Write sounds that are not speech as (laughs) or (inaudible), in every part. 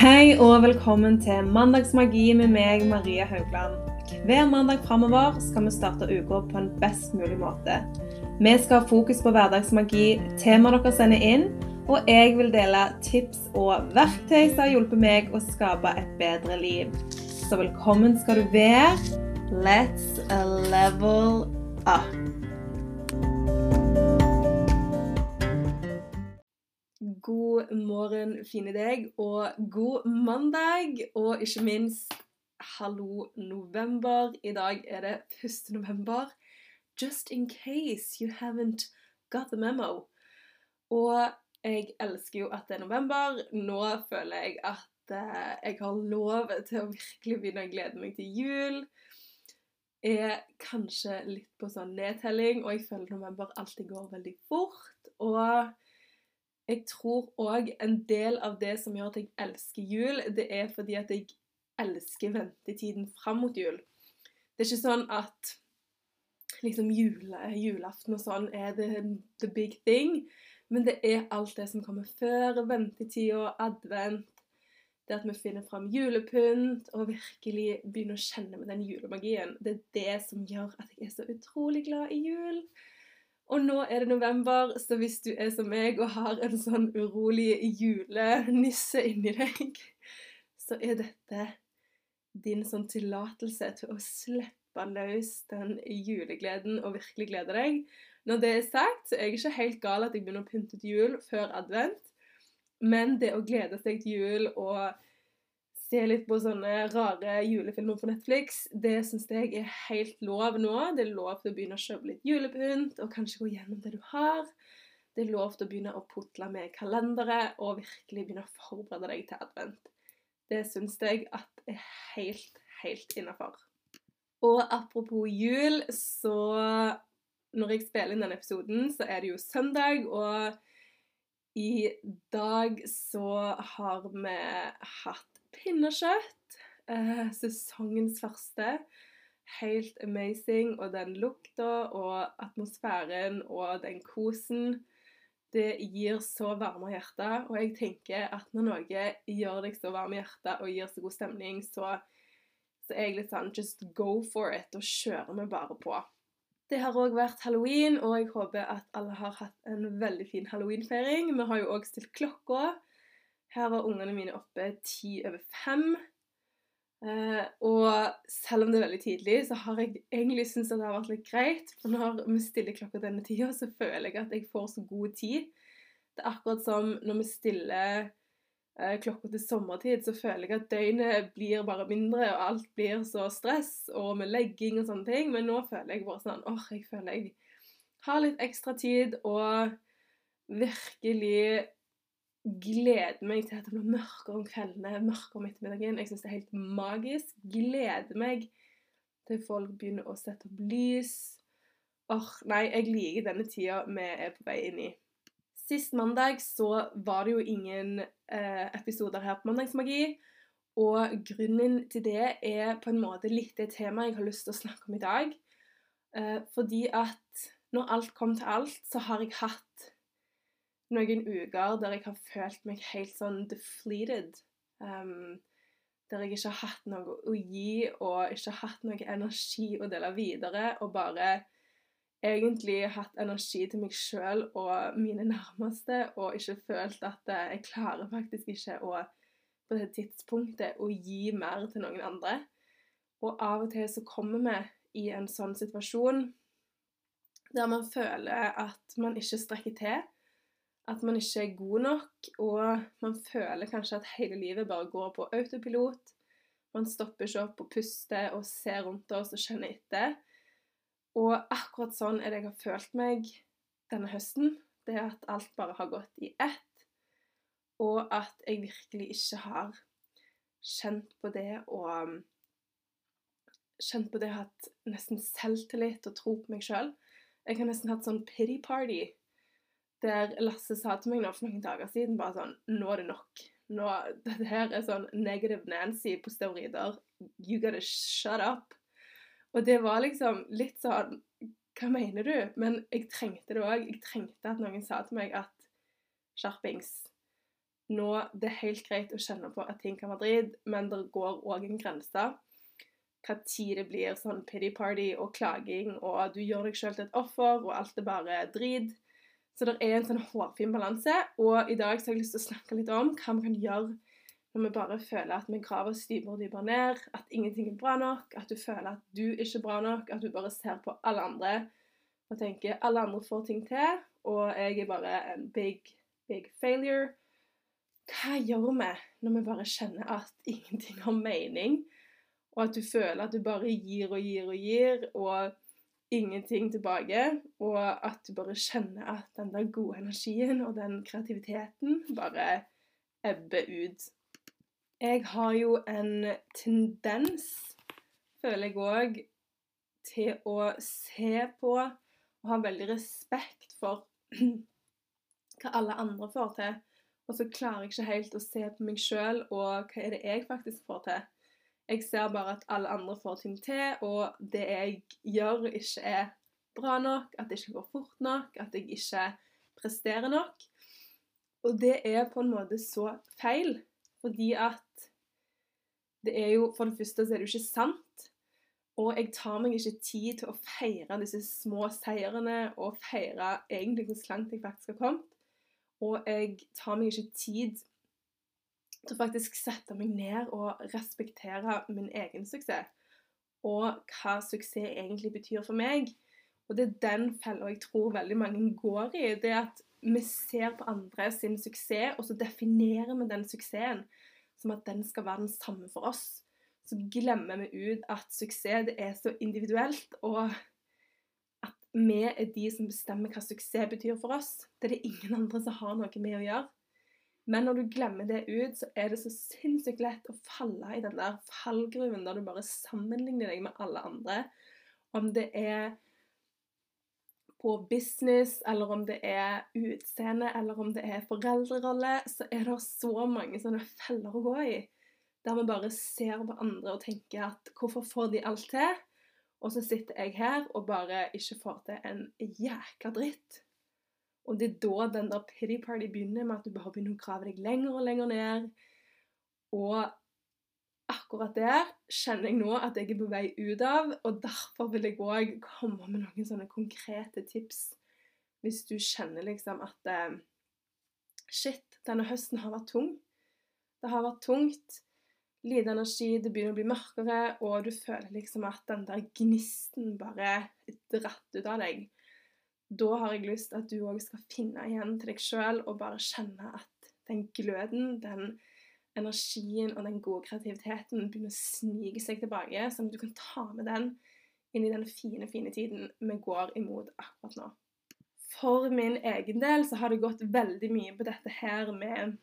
Hei og velkommen til Mandagsmagi med meg, Maria Haugland. Hver mandag framover skal vi starte uka på en best mulig måte. Vi skal ha fokus på hverdagsmagi, temaer dere sender inn, og jeg vil dele tips og verktøy som har hjulpet meg å skape et bedre liv. Så velkommen skal du være. Let's level up. God morgen, fine deg, og god mandag. Og ikke minst hallo november. I dag er det 1. november. Just in case you haven't got the memo. Og jeg elsker jo at det er november. Nå føler jeg at eh, jeg har lov til å virkelig begynne å glede meg til jul. Er kanskje litt på sånn nedtelling, og jeg føler november alltid går veldig fort. Og jeg tror òg en del av det som gjør at jeg elsker jul, det er fordi at jeg elsker ventetiden fram mot jul. Det er ikke sånn at liksom jule, julaften og sånn er the, the big thing, men det er alt det som kommer før ventetida, advent, det at vi finner fram julepynt og virkelig begynner å kjenne med den julemagien. Det er det som gjør at jeg er så utrolig glad i jul. Og nå er det november, så hvis du er som meg og har en sånn urolig julenisse inni deg, så er dette din sånn tillatelse til å slippe løs den julegleden og virkelig glede deg. Når det er sagt, så er jeg ikke helt gal at jeg begynner å pynte til jul før advent, men det å glede seg til jul og se litt på sånne rare julefilmer på Netflix, det syns jeg er helt lov nå. Det er lov til å begynne å kjøpe litt julepynt, og kanskje gå gjennom det du har. Det er lov til å begynne å putle med kalendere, og virkelig begynne å forberede deg til advent. Det syns jeg at er helt, helt innafor. Og apropos jul, så Når jeg spiller inn denne episoden, så er det jo søndag, og i dag så har vi hatt pinnekjøtt. Eh, sesongens første. Helt amazing. Og den lukta og atmosfæren og den kosen, det gir så varme i hjertet. Og jeg tenker at når noe gjør deg så varm i hjertet og gir så god stemning, så, så er jeg litt sånn just go for it, og kjører vi bare på. Det har òg vært halloween, og jeg håper at alle har hatt en veldig fin halloweenfeiring. Vi har jo òg stilt klokka. Her var ungene mine oppe ti over fem. Eh, og selv om det er veldig tidlig, så har jeg egentlig syntes det har vært litt greit. For når vi stiller klokka denne tida, så føler jeg at jeg får så god tid. Det er akkurat som når vi stiller eh, klokka til sommertid, så føler jeg at døgnet blir bare mindre, og alt blir så stress, og med legging og sånne ting. Men nå føler jeg bare sånn åh, jeg føler jeg har litt ekstra tid, og virkelig gleder meg til at det blir mørkere om kveldene, mørkere om ettermiddagen. Jeg syns det er helt magisk. Gleder meg til folk begynner å sette opp lys. Åh, nei, jeg liker denne tida vi er på vei inn i. Sist mandag så var det jo ingen eh, episoder her på Mandagsmagi. Og grunnen til det er på en måte litt det temaet jeg har lyst til å snakke om i dag. Eh, fordi at når alt kom til alt, så har jeg hatt noen uker der jeg har følt meg helt sånn defleated. Um, der jeg ikke har hatt noe å gi og ikke har hatt noe energi å dele videre. Og bare egentlig hatt energi til meg sjøl og mine nærmeste, og ikke følt at jeg klarer faktisk ikke å på det tidspunktet å gi mer til noen andre. Og av og til så kommer vi i en sånn situasjon der man føler at man ikke strekker til at man ikke er god nok, og man føler kanskje at hele livet bare går på autopilot. Man stopper ikke opp og puster og ser rundt oss og kjenner etter. Og akkurat sånn er det jeg har følt meg denne høsten. Det er at alt bare har gått i ett, og at jeg virkelig ikke har kjent på det og Kjent på det å ha hatt nesten selvtillit og tro på meg sjøl. Jeg har nesten hatt sånn pity party der Lasse sa til meg nå for noen dager siden bare sånn Nå er det nok. Nå, Dette her er sånn negative Nancy på steroider. You gotta shut up. Og det var liksom litt sånn Hva mener du? Men jeg trengte det òg. Jeg trengte at noen sa til meg at skjerpings. nå det er helt greit å kjenne på at ting kan være dritt, men det går òg en grense. Hva tid det blir sånn pity party og klaging, og du gjør deg sjøl til et offer, og alt er bare drit. Så det er en sånn hårfin balanse. Og i dag så har jeg lyst til å snakke litt om hva vi kan gjøre når vi bare føler at vi graver oss dypere og dypere ned, at ingenting er bra nok, at du føler at du ikke er bra nok, at du bare ser på alle andre og tenker alle andre får ting til, og jeg er bare en big, big failure. Hva gjør vi når vi bare kjenner at (laughs) ingenting har mening, og at du føler at du bare gir og gir og gir, og ingenting tilbake, og at du bare kjenner at den der gode energien og den kreativiteten bare ebber ut. Jeg har jo en tendens, føler jeg òg, til å se på og ha veldig respekt for (clears throat) hva alle andre får til. Og så klarer jeg ikke helt å se på meg sjøl og hva er det jeg faktisk får til. Jeg ser bare at alle andre får ting til, og det jeg gjør, ikke er bra nok, at det ikke går fort nok, at jeg ikke presterer nok. Og det er på en måte så feil, fordi at det er jo For det første så er det jo ikke sant. Og jeg tar meg ikke tid til å feire disse små seirene og feire egentlig hvor langt jeg faktisk har kommet. Og jeg tar meg ikke tid til faktisk sette meg ned og respektere min egen suksess. Og hva suksess egentlig betyr for meg. Og det er den fella jeg tror veldig mange går i. Det at vi ser på andre sin suksess, og så definerer vi den suksessen som at den skal være den samme for oss. Så glemmer vi ut at suksess er så individuelt, og at vi er de som bestemmer hva suksess betyr for oss. Det er det ingen andre som har noe med å gjøre. Men når du glemmer det ut, så er det så sinnssykt lett å falle i den der fallgruven der du bare sammenligner deg med alle andre. Om det er på business, eller om det er utseende, eller om det er foreldrerolle, så er det så mange sånne feller å gå i. Der vi bare ser på andre og tenker at hvorfor får de alt til? Og så sitter jeg her og bare ikke får til en jækla dritt. Og det er da den der pity party begynner, med at du bare begynner å grave deg lenger og lenger ned. Og akkurat der kjenner jeg nå at jeg er på vei ut av, og derfor vil jeg òg komme med noen sånne konkrete tips. Hvis du kjenner liksom at eh, Shit, denne høsten har vært tung. Det har vært tungt lite energi, det begynner å bli mørkere, og du føler liksom at den der gnisten bare er dratt ut av deg. Da har jeg lyst at du òg skal finne igjen til deg sjøl og bare kjenne at den gløden, den energien og den gode kreativiteten begynner å snike seg tilbake, sånn at du kan ta med den inn i den fine, fine tiden vi går imot akkurat nå. For min egen del så har det gått veldig mye på dette her med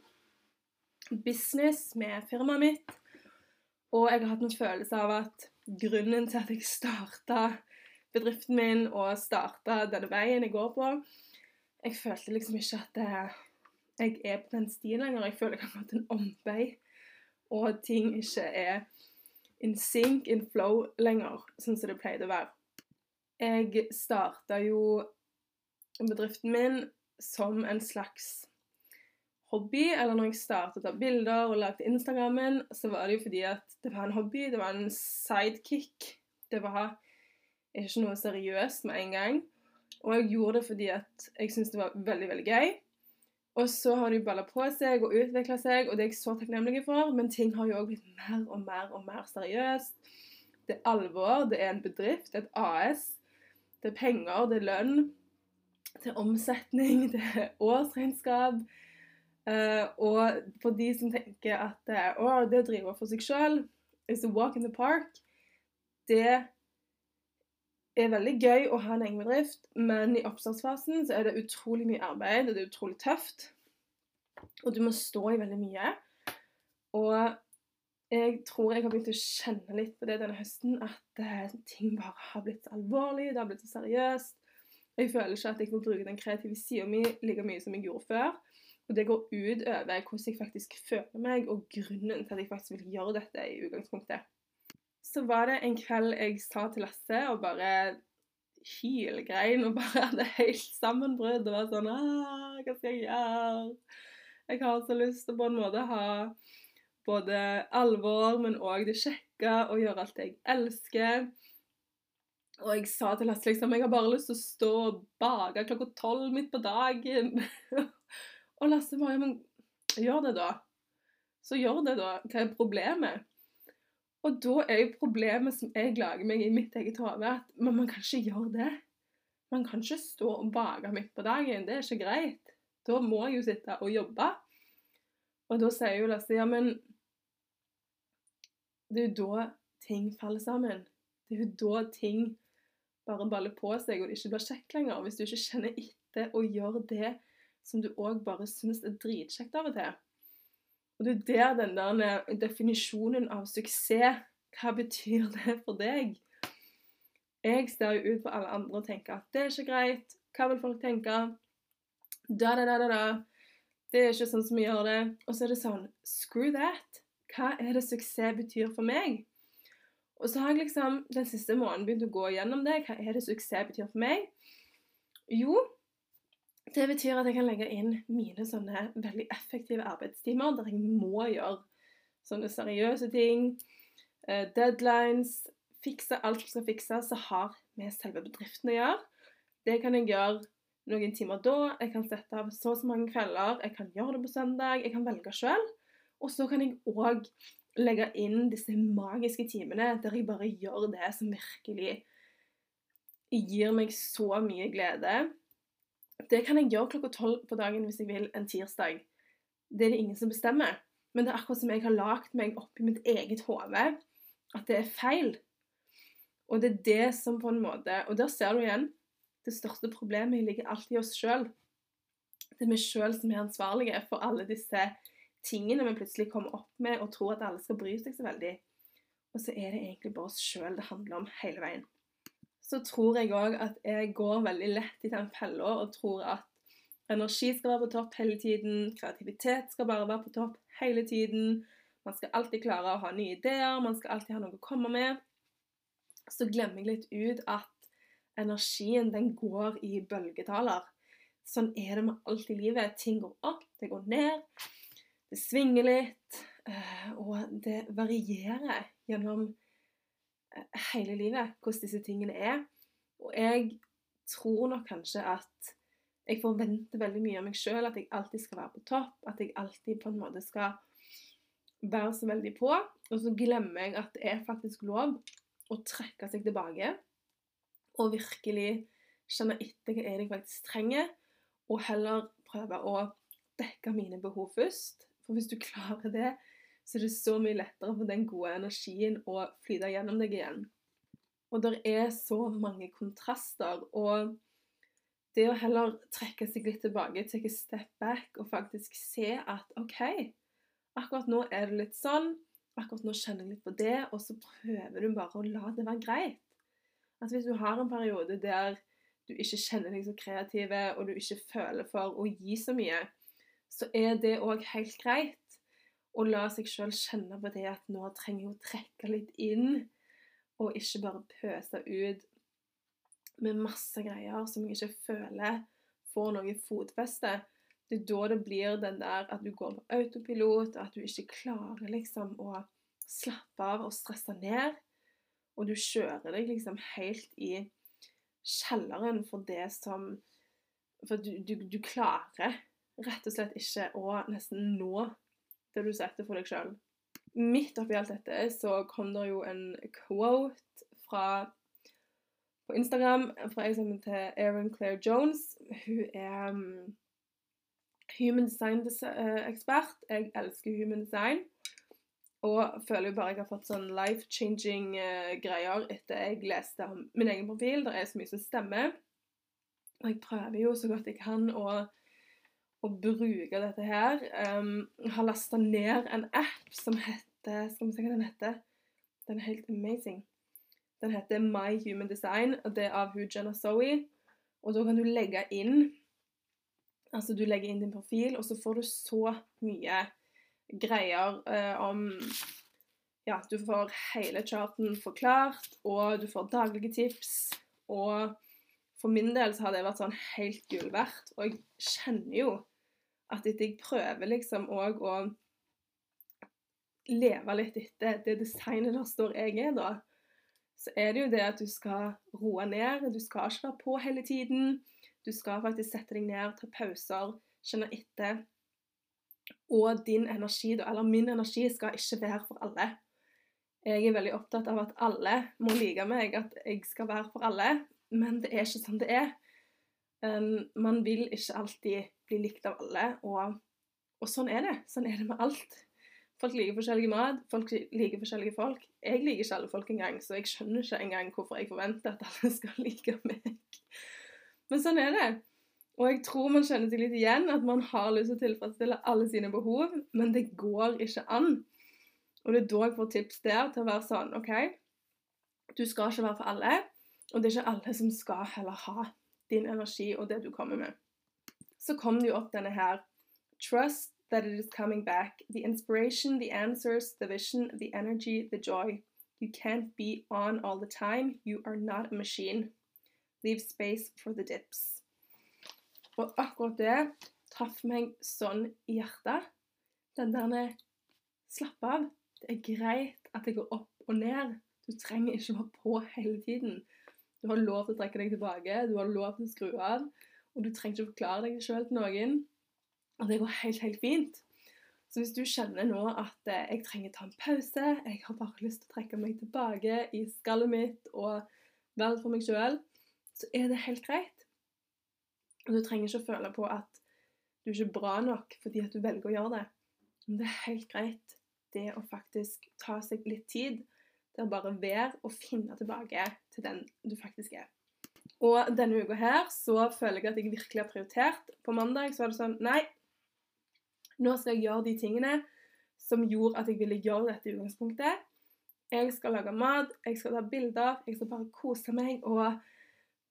business, med firmaet mitt. Og jeg har hatt en følelse av at grunnen til at jeg starta bedriften min og starta denne veien jeg går på Jeg følte liksom ikke at jeg er på den stien lenger. Jeg føler jeg har gått en omvei, og ting ikke er in sync, in flow lenger, sånn som det pleide å være. Jeg starta jo bedriften min som en slags hobby, eller når jeg startet å ta bilder og lagde Instagrammen, så var det jo fordi at det var en hobby, det var en sidekick. Det var ikke noe seriøst med en gang. Og jeg gjorde det fordi at jeg syntes det var veldig, veldig gøy. Og så har det jo balla på seg og utvikla seg, og det er jeg så takknemlig for, men ting har jo òg blitt mer og mer og mer seriøst. Det er alvor, det er en bedrift, det er et AS. Det er penger, det er lønn, det er omsetning, (laughs) det er årsregnskap. Uh, og for de som tenker at uh, å, det å drive for seg sjøl is a walk in the park, det er veldig gøy å ha en egen bedrift, men i oppstartsfasen så er det utrolig mye arbeid, og det er utrolig tøft. Og du må stå i veldig mye. Og jeg tror jeg har begynt å kjenne litt på det denne høsten, at uh, ting bare har blitt så alvorlig, det har blitt så seriøst. Jeg føler ikke at jeg får bruke den kreative sida mi like mye som jeg gjorde før. Og det går ut over hvordan jeg faktisk føler meg, og grunnen til at jeg faktisk vil gjøre dette i utgangspunktet. Så var det en kveld jeg sa til Lasse og bare hylgrein og bare hadde helt sammenbrudd og var sånn «Ah, Hva skal jeg gjøre? Jeg har så lyst til på en måte ha både alvor, men òg det kjekke, og gjøre alt jeg elsker. Og jeg sa til Lasse liksom jeg har bare lyst til å stå og bake klokka tolv midt på dagen. (laughs) og Lasse bare Men gjør det, da. Så gjør det, da. Hva er problemet? Og da er jo problemet som jeg lager meg i mitt eget hode, at man, man kan ikke gjøre det. Man kan ikke stå og bake midt på dagen. Det er ikke greit. Da må jeg jo sitte og jobbe. Og da sier jo Lasse ja, men det er jo da ting faller sammen. Det er jo da ting bare baller på seg, og det ikke blir kjekt lenger. Hvis du ikke kjenner etter og gjør det som du òg bare syns er dritkjekt av og til. Og det er der den der definisjonen av suksess Hva betyr det for deg? Jeg ser jo ut på alle andre og tenker at det er ikke greit. Hva vil folk tenke? Da, da, da, da, da. Det er ikke sånn som vi gjør det. Og så er det sånn Screw that. Hva er det suksess betyr for meg? Og så har jeg liksom den siste måneden begynt å gå gjennom det. Hva er det suksess betyr for meg? Jo, det betyr at jeg kan legge inn mine sånne veldig effektive arbeidstimer der jeg må gjøre sånne seriøse ting. Eh, deadlines. Fikse alt som skal fikses som har med selve bedriften å gjøre. Det kan jeg gjøre noen timer da. Jeg kan sette av så og så mange kvelder. Jeg kan gjøre det på søndag. Jeg kan velge sjøl. Og så kan jeg òg legge inn disse magiske timene der jeg bare gjør det som virkelig gir meg så mye glede. Det kan jeg gjøre klokka tolv på dagen hvis jeg vil en tirsdag. Det er det ingen som bestemmer. Men det er akkurat som jeg har lagd meg oppi mitt eget hode at det er feil. Og det er det som på en måte Og der ser du igjen det største problemet ligger alltid i oss sjøl. Det er vi sjøl som er ansvarlige for alle disse tingene vi plutselig kommer opp med og tror at alle skal bry seg så veldig. Og så er det egentlig bare oss sjøl det handler om hele veien. Så tror jeg òg at jeg går veldig lett i den fella og tror at energi skal være på topp hele tiden, kreativitet skal bare være på topp hele tiden. Man skal alltid klare å ha nye ideer, man skal alltid ha noe å komme med. Så glemmer jeg litt ut at energien den går i bølgetaler. Sånn er det med alt i livet. Ting går opp, det går ned. Det svinger litt, eh, og det varierer gjennom hele livet hvordan disse tingene er. Og jeg tror nok kanskje at jeg forventer veldig mye av meg sjøl, at jeg alltid skal være på topp, at jeg alltid på en måte skal være så veldig på. Og så glemmer jeg at det er faktisk lov å trekke seg tilbake og virkelig kjenne etter hva jeg faktisk trenger, og heller prøve å dekke mine behov først. For hvis du klarer det, så det er så mye lettere for den gode energien å flyte gjennom deg igjen. Og det er så mange kontraster. Og det å heller trekke seg litt tilbake, take a step back og faktisk se at OK, akkurat nå er det litt sånn, akkurat nå kjenner jeg litt på det, og så prøver du bare å la det være greit. At hvis du har en periode der du ikke kjenner deg så kreative, og du ikke føler for å gi så mye, så er det òg helt greit å la seg sjøl kjenne på det at nå trenger jeg å trekke litt inn, og ikke bare pøse ut med masse greier som jeg ikke føler får noe fotfeste. Det er da det blir den der at du går på autopilot, og at du ikke klarer liksom å slappe av og stresse ned. Og du kjører deg liksom helt i kjelleren for det som For du, du, du klarer rett og slett ikke å nesten nå det du setter for deg sjøl. Midt oppi alt dette så kom det jo en quote fra på Instagram fra ei som heter Erin Claire Jones. Hun er um, human design-ekspert. Jeg elsker human design. Og føler jo bare jeg har fått sånn life-changing uh, greier etter jeg leste om min egen profil. Det er så mye som stemmer. Og jeg prøver jo så godt jeg kan å å bruke dette her. Um, har lasta ned en app som heter Skal vi se hva den heter? Den er helt amazing. Den heter My Human Design, og det er av Hujan og Zoe. Og da kan du legge inn Altså, du legger inn din profil, og så får du så mye greier uh, om Ja, du får hele charten forklart, og du får daglige tips. Og for min del så har det vært sånn helt gull verdt. Og jeg kjenner jo at jeg prøver liksom òg å leve litt etter det designet der står jeg er, da, så er det jo det at du skal roe ned. Du skal ikke være på hele tiden. Du skal faktisk sette deg ned, ta pauser, kjenne etter. Og din energi, da, eller min energi, skal ikke være for alle. Jeg er veldig opptatt av at alle må like meg, at jeg skal være for alle. Men det er ikke sånn det er. Um, man vil ikke alltid bli likt av alle, og, og sånn er det. Sånn er det med alt. Folk liker forskjellig mat, folk liker forskjellige folk. Jeg liker ikke alle folk engang, så jeg skjønner ikke engang hvorfor jeg forventer at alle (laughs) skal like meg. Men sånn er det. Og jeg tror man kjenner seg litt igjen, at man har lyst til å tilfredsstille alle sine behov, men det går ikke an. Og det er da jeg får tips der til å være sånn OK, du skal ikke være for alle, og det er ikke alle som skal heller ha din energi og det du kommer med. Så kom det jo opp denne her trust that it is coming back the inspiration, the answers, the vision, the energy, the joy. You can't be on all the time. You are not a machine. Leave space for the dips. Og akkurat det traff meg sånn i hjertet. Den der Slapp av. Det er greit at det går opp og ned. Du trenger ikke å være på hele tiden. Du har lov til å trekke deg tilbake, du har lov til å skru av. Og du trenger ikke å forklare deg sjøl til noen. Og det går helt, helt fint. Så hvis du kjenner nå at eh, jeg trenger ta en pause, jeg har bare lyst til å trekke meg tilbake i skallet mitt og være for meg sjøl, så er det helt greit. Og du trenger ikke å føle på at du ikke er bra nok fordi at du velger å gjøre det. Men det er helt greit det å faktisk ta seg litt tid til er bare være og finne tilbake til den du faktisk er. Og denne uka her så føler jeg at jeg virkelig har prioritert. På mandag så var det sånn Nei, nå skal jeg gjøre de tingene som gjorde at jeg ville gjøre dette i utgangspunktet. Jeg skal lage mat, jeg skal ta bilder, jeg skal bare kose meg og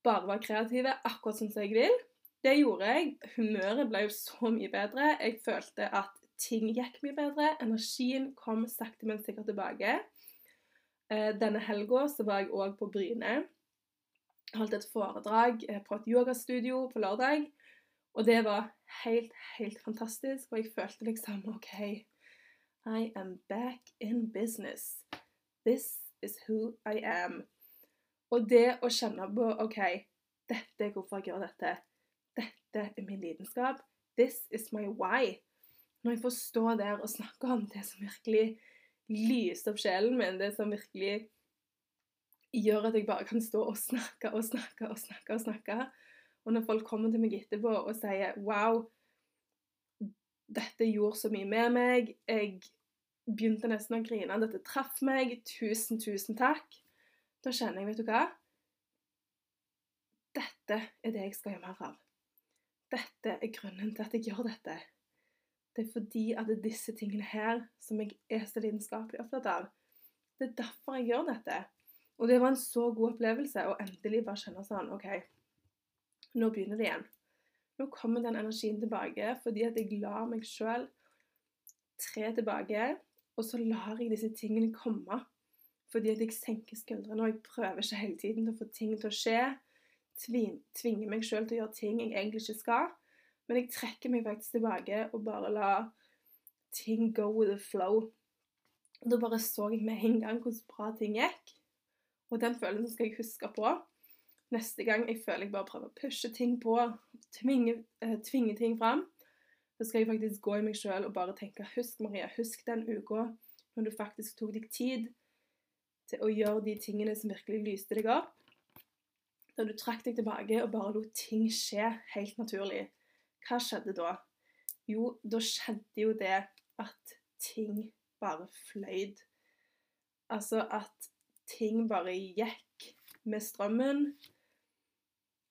bare være kreative akkurat sånn som jeg vil. Det gjorde jeg. Humøret ble jo så mye bedre. Jeg følte at ting gikk mye bedre. Energien kom sakte, men sikkert tilbake. Eh, denne helga var jeg òg på Bryne. Holdt et foredrag eh, på et yogastudio på lørdag. Og det var helt, helt fantastisk. Og jeg følte liksom OK, I am back in business. This is who I am. Og det å kjenne på OK, dette er hvorfor jeg gjør dette. Dette er min lidenskap. This is my why. Når jeg får stå der og snakke om det som virkelig lyser opp sjelen min, det som virkelig gjør at jeg bare kan stå og snakke og snakke og snakke og snakke, og når folk kommer til meg etterpå og sier 'wow, dette gjorde så mye med meg', jeg begynte nesten å grine, 'dette traff meg', 'tusen, tusen takk', da kjenner jeg, vet du hva? Dette er det jeg skal gjøre mer av. Dette er grunnen til at jeg gjør dette. Det er fordi at det er disse tingene her som jeg er så lidenskapelig opptatt av. Det er derfor jeg gjør dette. Og det var en så god opplevelse å endelig bare kjenne sånn OK, nå begynner det igjen. Nå kommer den energien tilbake fordi at jeg lar meg sjøl tre tilbake, og så lar jeg disse tingene komme. Fordi at jeg senker skuldrene, og jeg prøver ikke hele tiden til å få ting til å skje. Tvinger meg sjøl til å gjøre ting jeg egentlig ikke skal. Men jeg trekker meg faktisk tilbake og bare lar ting go with the flow. Og Da bare så jeg med en gang hvordan bra ting gikk. Og den følelsen skal jeg huske på. Neste gang jeg føler jeg bare prøver å pushe ting på, tvinge, uh, tvinge ting fram, så skal jeg faktisk gå i meg sjøl og bare tenke Husk, Maria, husk den uka når du faktisk tok deg tid til å gjøre de tingene som virkelig lyste deg opp. Da du trakk deg tilbake og bare lot ting skje helt naturlig. Hva skjedde da? Jo, da skjedde jo det at ting bare fløyd. Altså at ting bare gikk med strømmen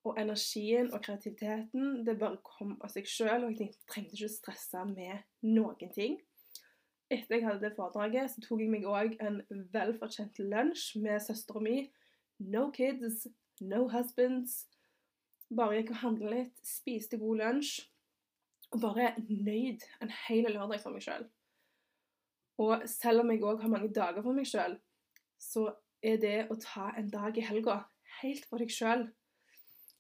og energien og kreativiteten det bare kom av seg sjøl, og jeg trengte ikke å stresse med noen ting. Etter jeg hadde det foredraget, så tok jeg meg òg en velfortjent lunsj med søstera mi. No kids, no husbands. Bare gikk og handla litt, spiste god lunsj. Og bare nøyd en hel lørdag for meg sjøl. Og selv om jeg òg har mange dager for meg sjøl, så er det å ta en dag i helga helt for deg sjøl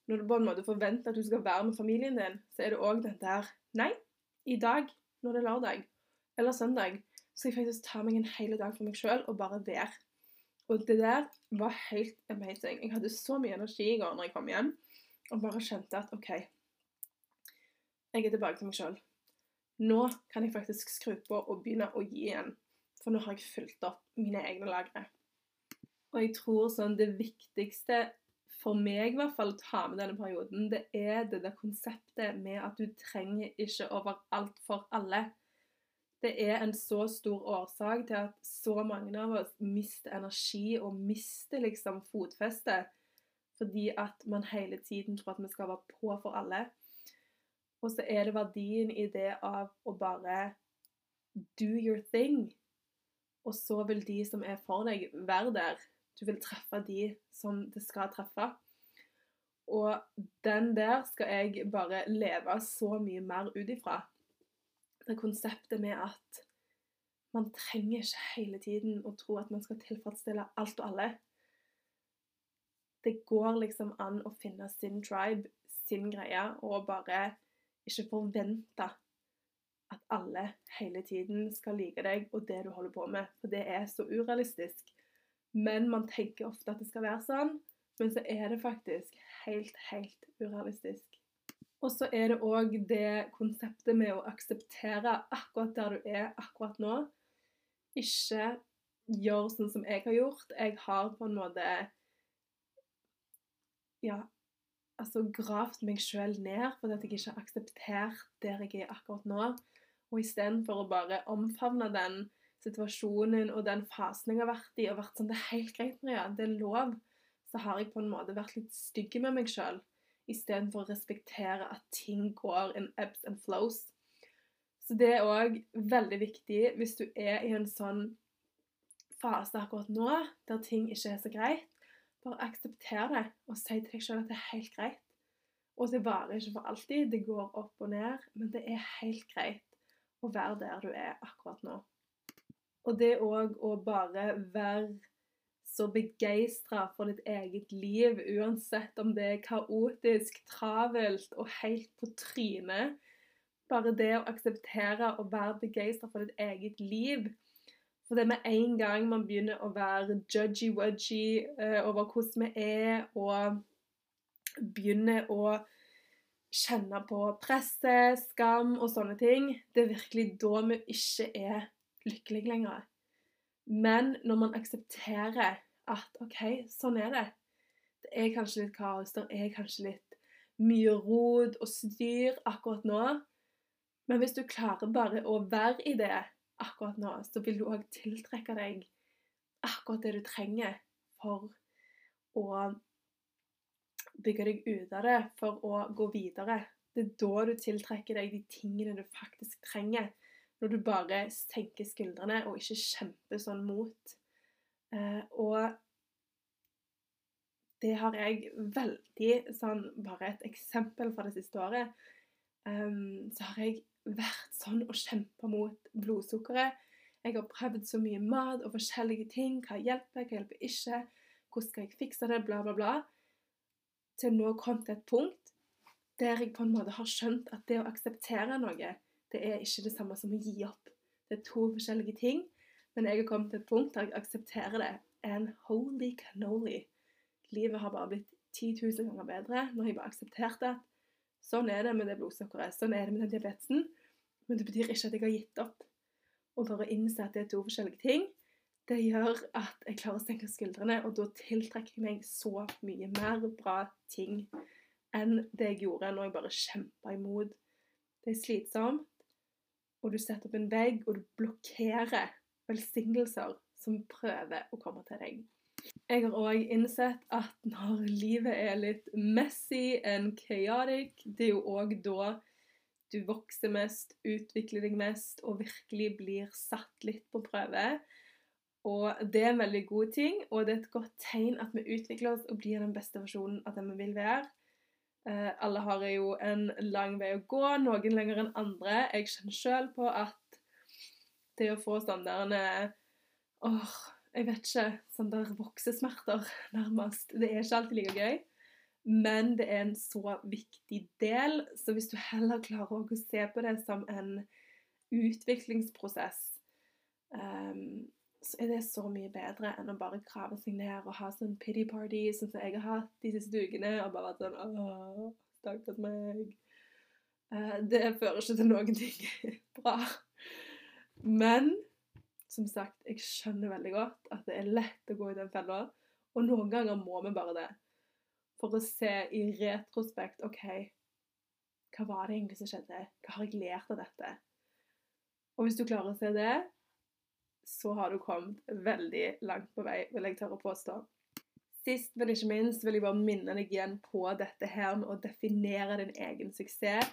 når du på en måte forventer at du skal være med familien din, så er det òg den der Nei, i dag, når det er lørdag eller søndag, skal jeg faktisk ta meg en hel dag for meg sjøl og bare være. Og det der var helt amazing. Jeg hadde så mye energi i går når jeg kom hjem, og bare kjente at OK, jeg er tilbake til meg sjøl. Nå kan jeg faktisk skru på og begynne å gi igjen. For nå har jeg fylt opp mine egne lagre. Og jeg tror sånn det viktigste for meg i hvert fall å ta med denne perioden, det er det der konseptet med at du trenger ikke overalt for alle. Det er en så stor årsak til at så mange av oss mister energi og mister liksom fotfestet fordi at man hele tiden tror at vi skal være på for alle. Og så er det verdien i det av å bare do your thing. Og så vil de som er for deg, være der. Du vil treffe de som det skal treffe. Og den der skal jeg bare leve så mye mer ut ifra. Det konseptet med at man trenger ikke hele tiden å tro at man skal tilfredsstille alt og alle. Det går liksom an å finne sin tribe, sin greie, og bare ikke forvente at alle hele tiden skal like deg og det du holder på med, for det er så urealistisk. Men man tenker ofte at det skal være sånn, men så er det faktisk helt, helt urealistisk. Og så er det òg det konseptet med å akseptere akkurat der du er akkurat nå. Ikke gjør sånn som jeg har gjort. Jeg har på en måte ja, altså gravd meg sjøl ned fordi at jeg ikke har akseptert der jeg er akkurat nå. Og istedenfor å bare omfavne den situasjonen og den fasen jeg har vært i, og vært sånn Det er helt greit, Maria, det er lov. Så har jeg på en måte vært litt stygg med meg sjøl. Istedenfor å respektere at ting går in ebbs and flows. Så det er òg veldig viktig hvis du er i en sånn fase akkurat nå der ting ikke er så greit, bare aksepter det og si til deg sjøl at det er helt greit. Og det varer ikke for alltid. Det går opp og ned. Men det er helt greit å være der du er akkurat nå. Og det òg å bare være så begeistra for ditt eget liv, uansett om det er kaotisk, travelt og helt på trynet. Bare det å akseptere å være begeistra for ditt eget liv for det med en gang man begynner å være judgy-wudgy uh, over hvordan vi er, og begynner å kjenne på presset, skam og sånne ting, det er virkelig da vi ikke er lykkelige lenger. Men når man aksepterer at OK, sånn er det. Det er kanskje litt kaos, det er kanskje litt mye rot og styr akkurat nå. Men hvis du klarer bare å være i det akkurat nå, så vil du òg tiltrekke deg akkurat det du trenger for å bygge deg ut av det, for å gå videre. Det er da du tiltrekker deg de tingene du faktisk trenger. Når du bare senker skuldrene og ikke kjemper sånn mot. Eh, og det har jeg veldig sånn Bare et eksempel fra det siste året. Um, så har jeg vært sånn og kjempa mot blodsukkeret. Jeg har prøvd så mye mat og forskjellige ting. Hva hjelper, hva hjelper ikke? Hvordan skal jeg fikse det? Bla, bla, bla. Til nå kom til et punkt der jeg på en måte har skjønt at det å akseptere noe, det er ikke det samme som å gi opp. Det er to forskjellige ting. Men jeg har kommet til et punkt der jeg aksepterer det. And holy cannoli. Livet har bare blitt 10 000 ganger bedre når jeg bare aksepterte at Sånn er det med det blodsukkeret. Sånn er det med den diabetesen. Men det betyr ikke at jeg har gitt opp. Og å innse at det er to forskjellige ting, det gjør at jeg klarer å senke skuldrene, og da tiltrekker jeg meg så mye mer bra ting enn det jeg gjorde når jeg bare kjempa imot. Det er slitsomt, og du setter opp en vegg, og du blokkerer velsignelser som prøver å komme til deg. Jeg har òg innsett at når livet er litt messy and chaotic, det er jo òg da du vokser mest, utvikler deg mest og virkelig blir satt litt på prøve. Og det er en veldig god ting, og det er et godt tegn at vi utvikler oss og blir den beste versjonen av den vi vil være. Eh, alle har jo en lang vei å gå, noen lenger enn andre. Jeg kjenner sjøl på at det å få der åh, jeg vet ikke, sånn der voksesmerter, nærmest. Det er ikke alltid like gøy. Men det er en så viktig del, så hvis du heller klarer å se på det som en utviklingsprosess, um, så er det så mye bedre enn å bare grave seg ned og ha sånn pity party, sånn som jeg har hatt de siste ukene, og bare vært sånn Åh, stakkars meg. Uh, det fører ikke til noen ting (laughs) bra. Men som sagt, jeg skjønner veldig godt at det er lett å gå i den fella, og noen ganger må vi bare det for å se i retrospekt OK, hva var det egentlig som skjedde? Hva har jeg lært av dette? Og hvis du klarer å se det, så har du kommet veldig langt på vei, vil jeg tørre å påstå. Sist, men ikke minst, vil jeg bare minne deg igjen på dette her med å definere din egen suksess.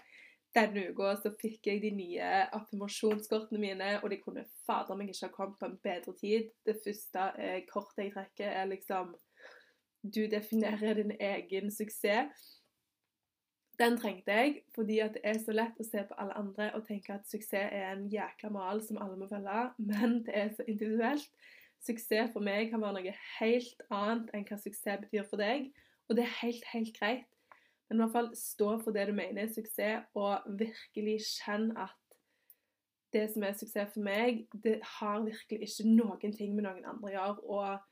Denne uka så fikk jeg de nye affirmasjonskortene mine, og de kunne fader meg ikke ha kommet på en bedre tid. Det første eh, kortet jeg trekker, er liksom du definerer din egen suksess. Den trengte jeg fordi at det er så lett å se på alle andre og tenke at suksess er en jækla mal som alle må følge, men det er så individuelt. Suksess for meg kan være noe helt annet enn hva suksess betyr for deg, og det er helt, helt greit. Men i hvert fall stå for det du mener er suksess, og virkelig kjenn at det som er suksess for meg, det har virkelig ikke noen ting med noen andre å gjøre. og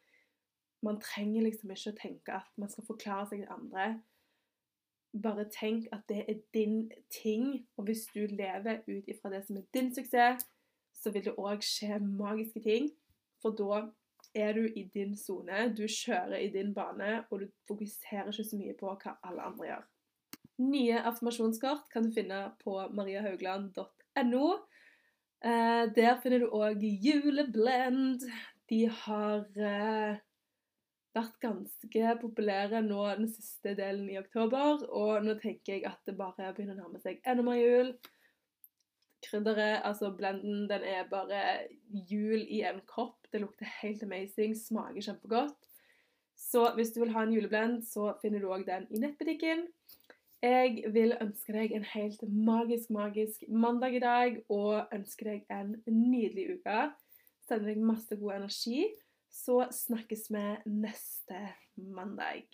man trenger liksom ikke å tenke at man skal forklare seg til andre. Bare tenk at det er din ting, og hvis du lever ut ifra det som er din suksess, så vil det òg skje magiske ting. For da er du i din sone, du kjører i din bane, og du fokuserer ikke så mye på hva alle andre gjør. Nye affirmasjonskort kan du finne på mariahaugland.no. Eh, der finner du òg juleblend. De har eh, vært ganske populære nå den siste delen i oktober. Og nå tenker jeg at det bare begynner å nærme seg enda mer jul. Krydderet, altså blenden, den er bare jul i en kopp. Det lukter helt amazing, smaker kjempegodt. Så hvis du vil ha en juleblend, så finner du òg den i nettbutikken. Jeg vil ønske deg en helt magisk, magisk mandag i dag, og ønske deg en nydelig uke. Sender deg masse god energi. Så snakkes vi neste mandag.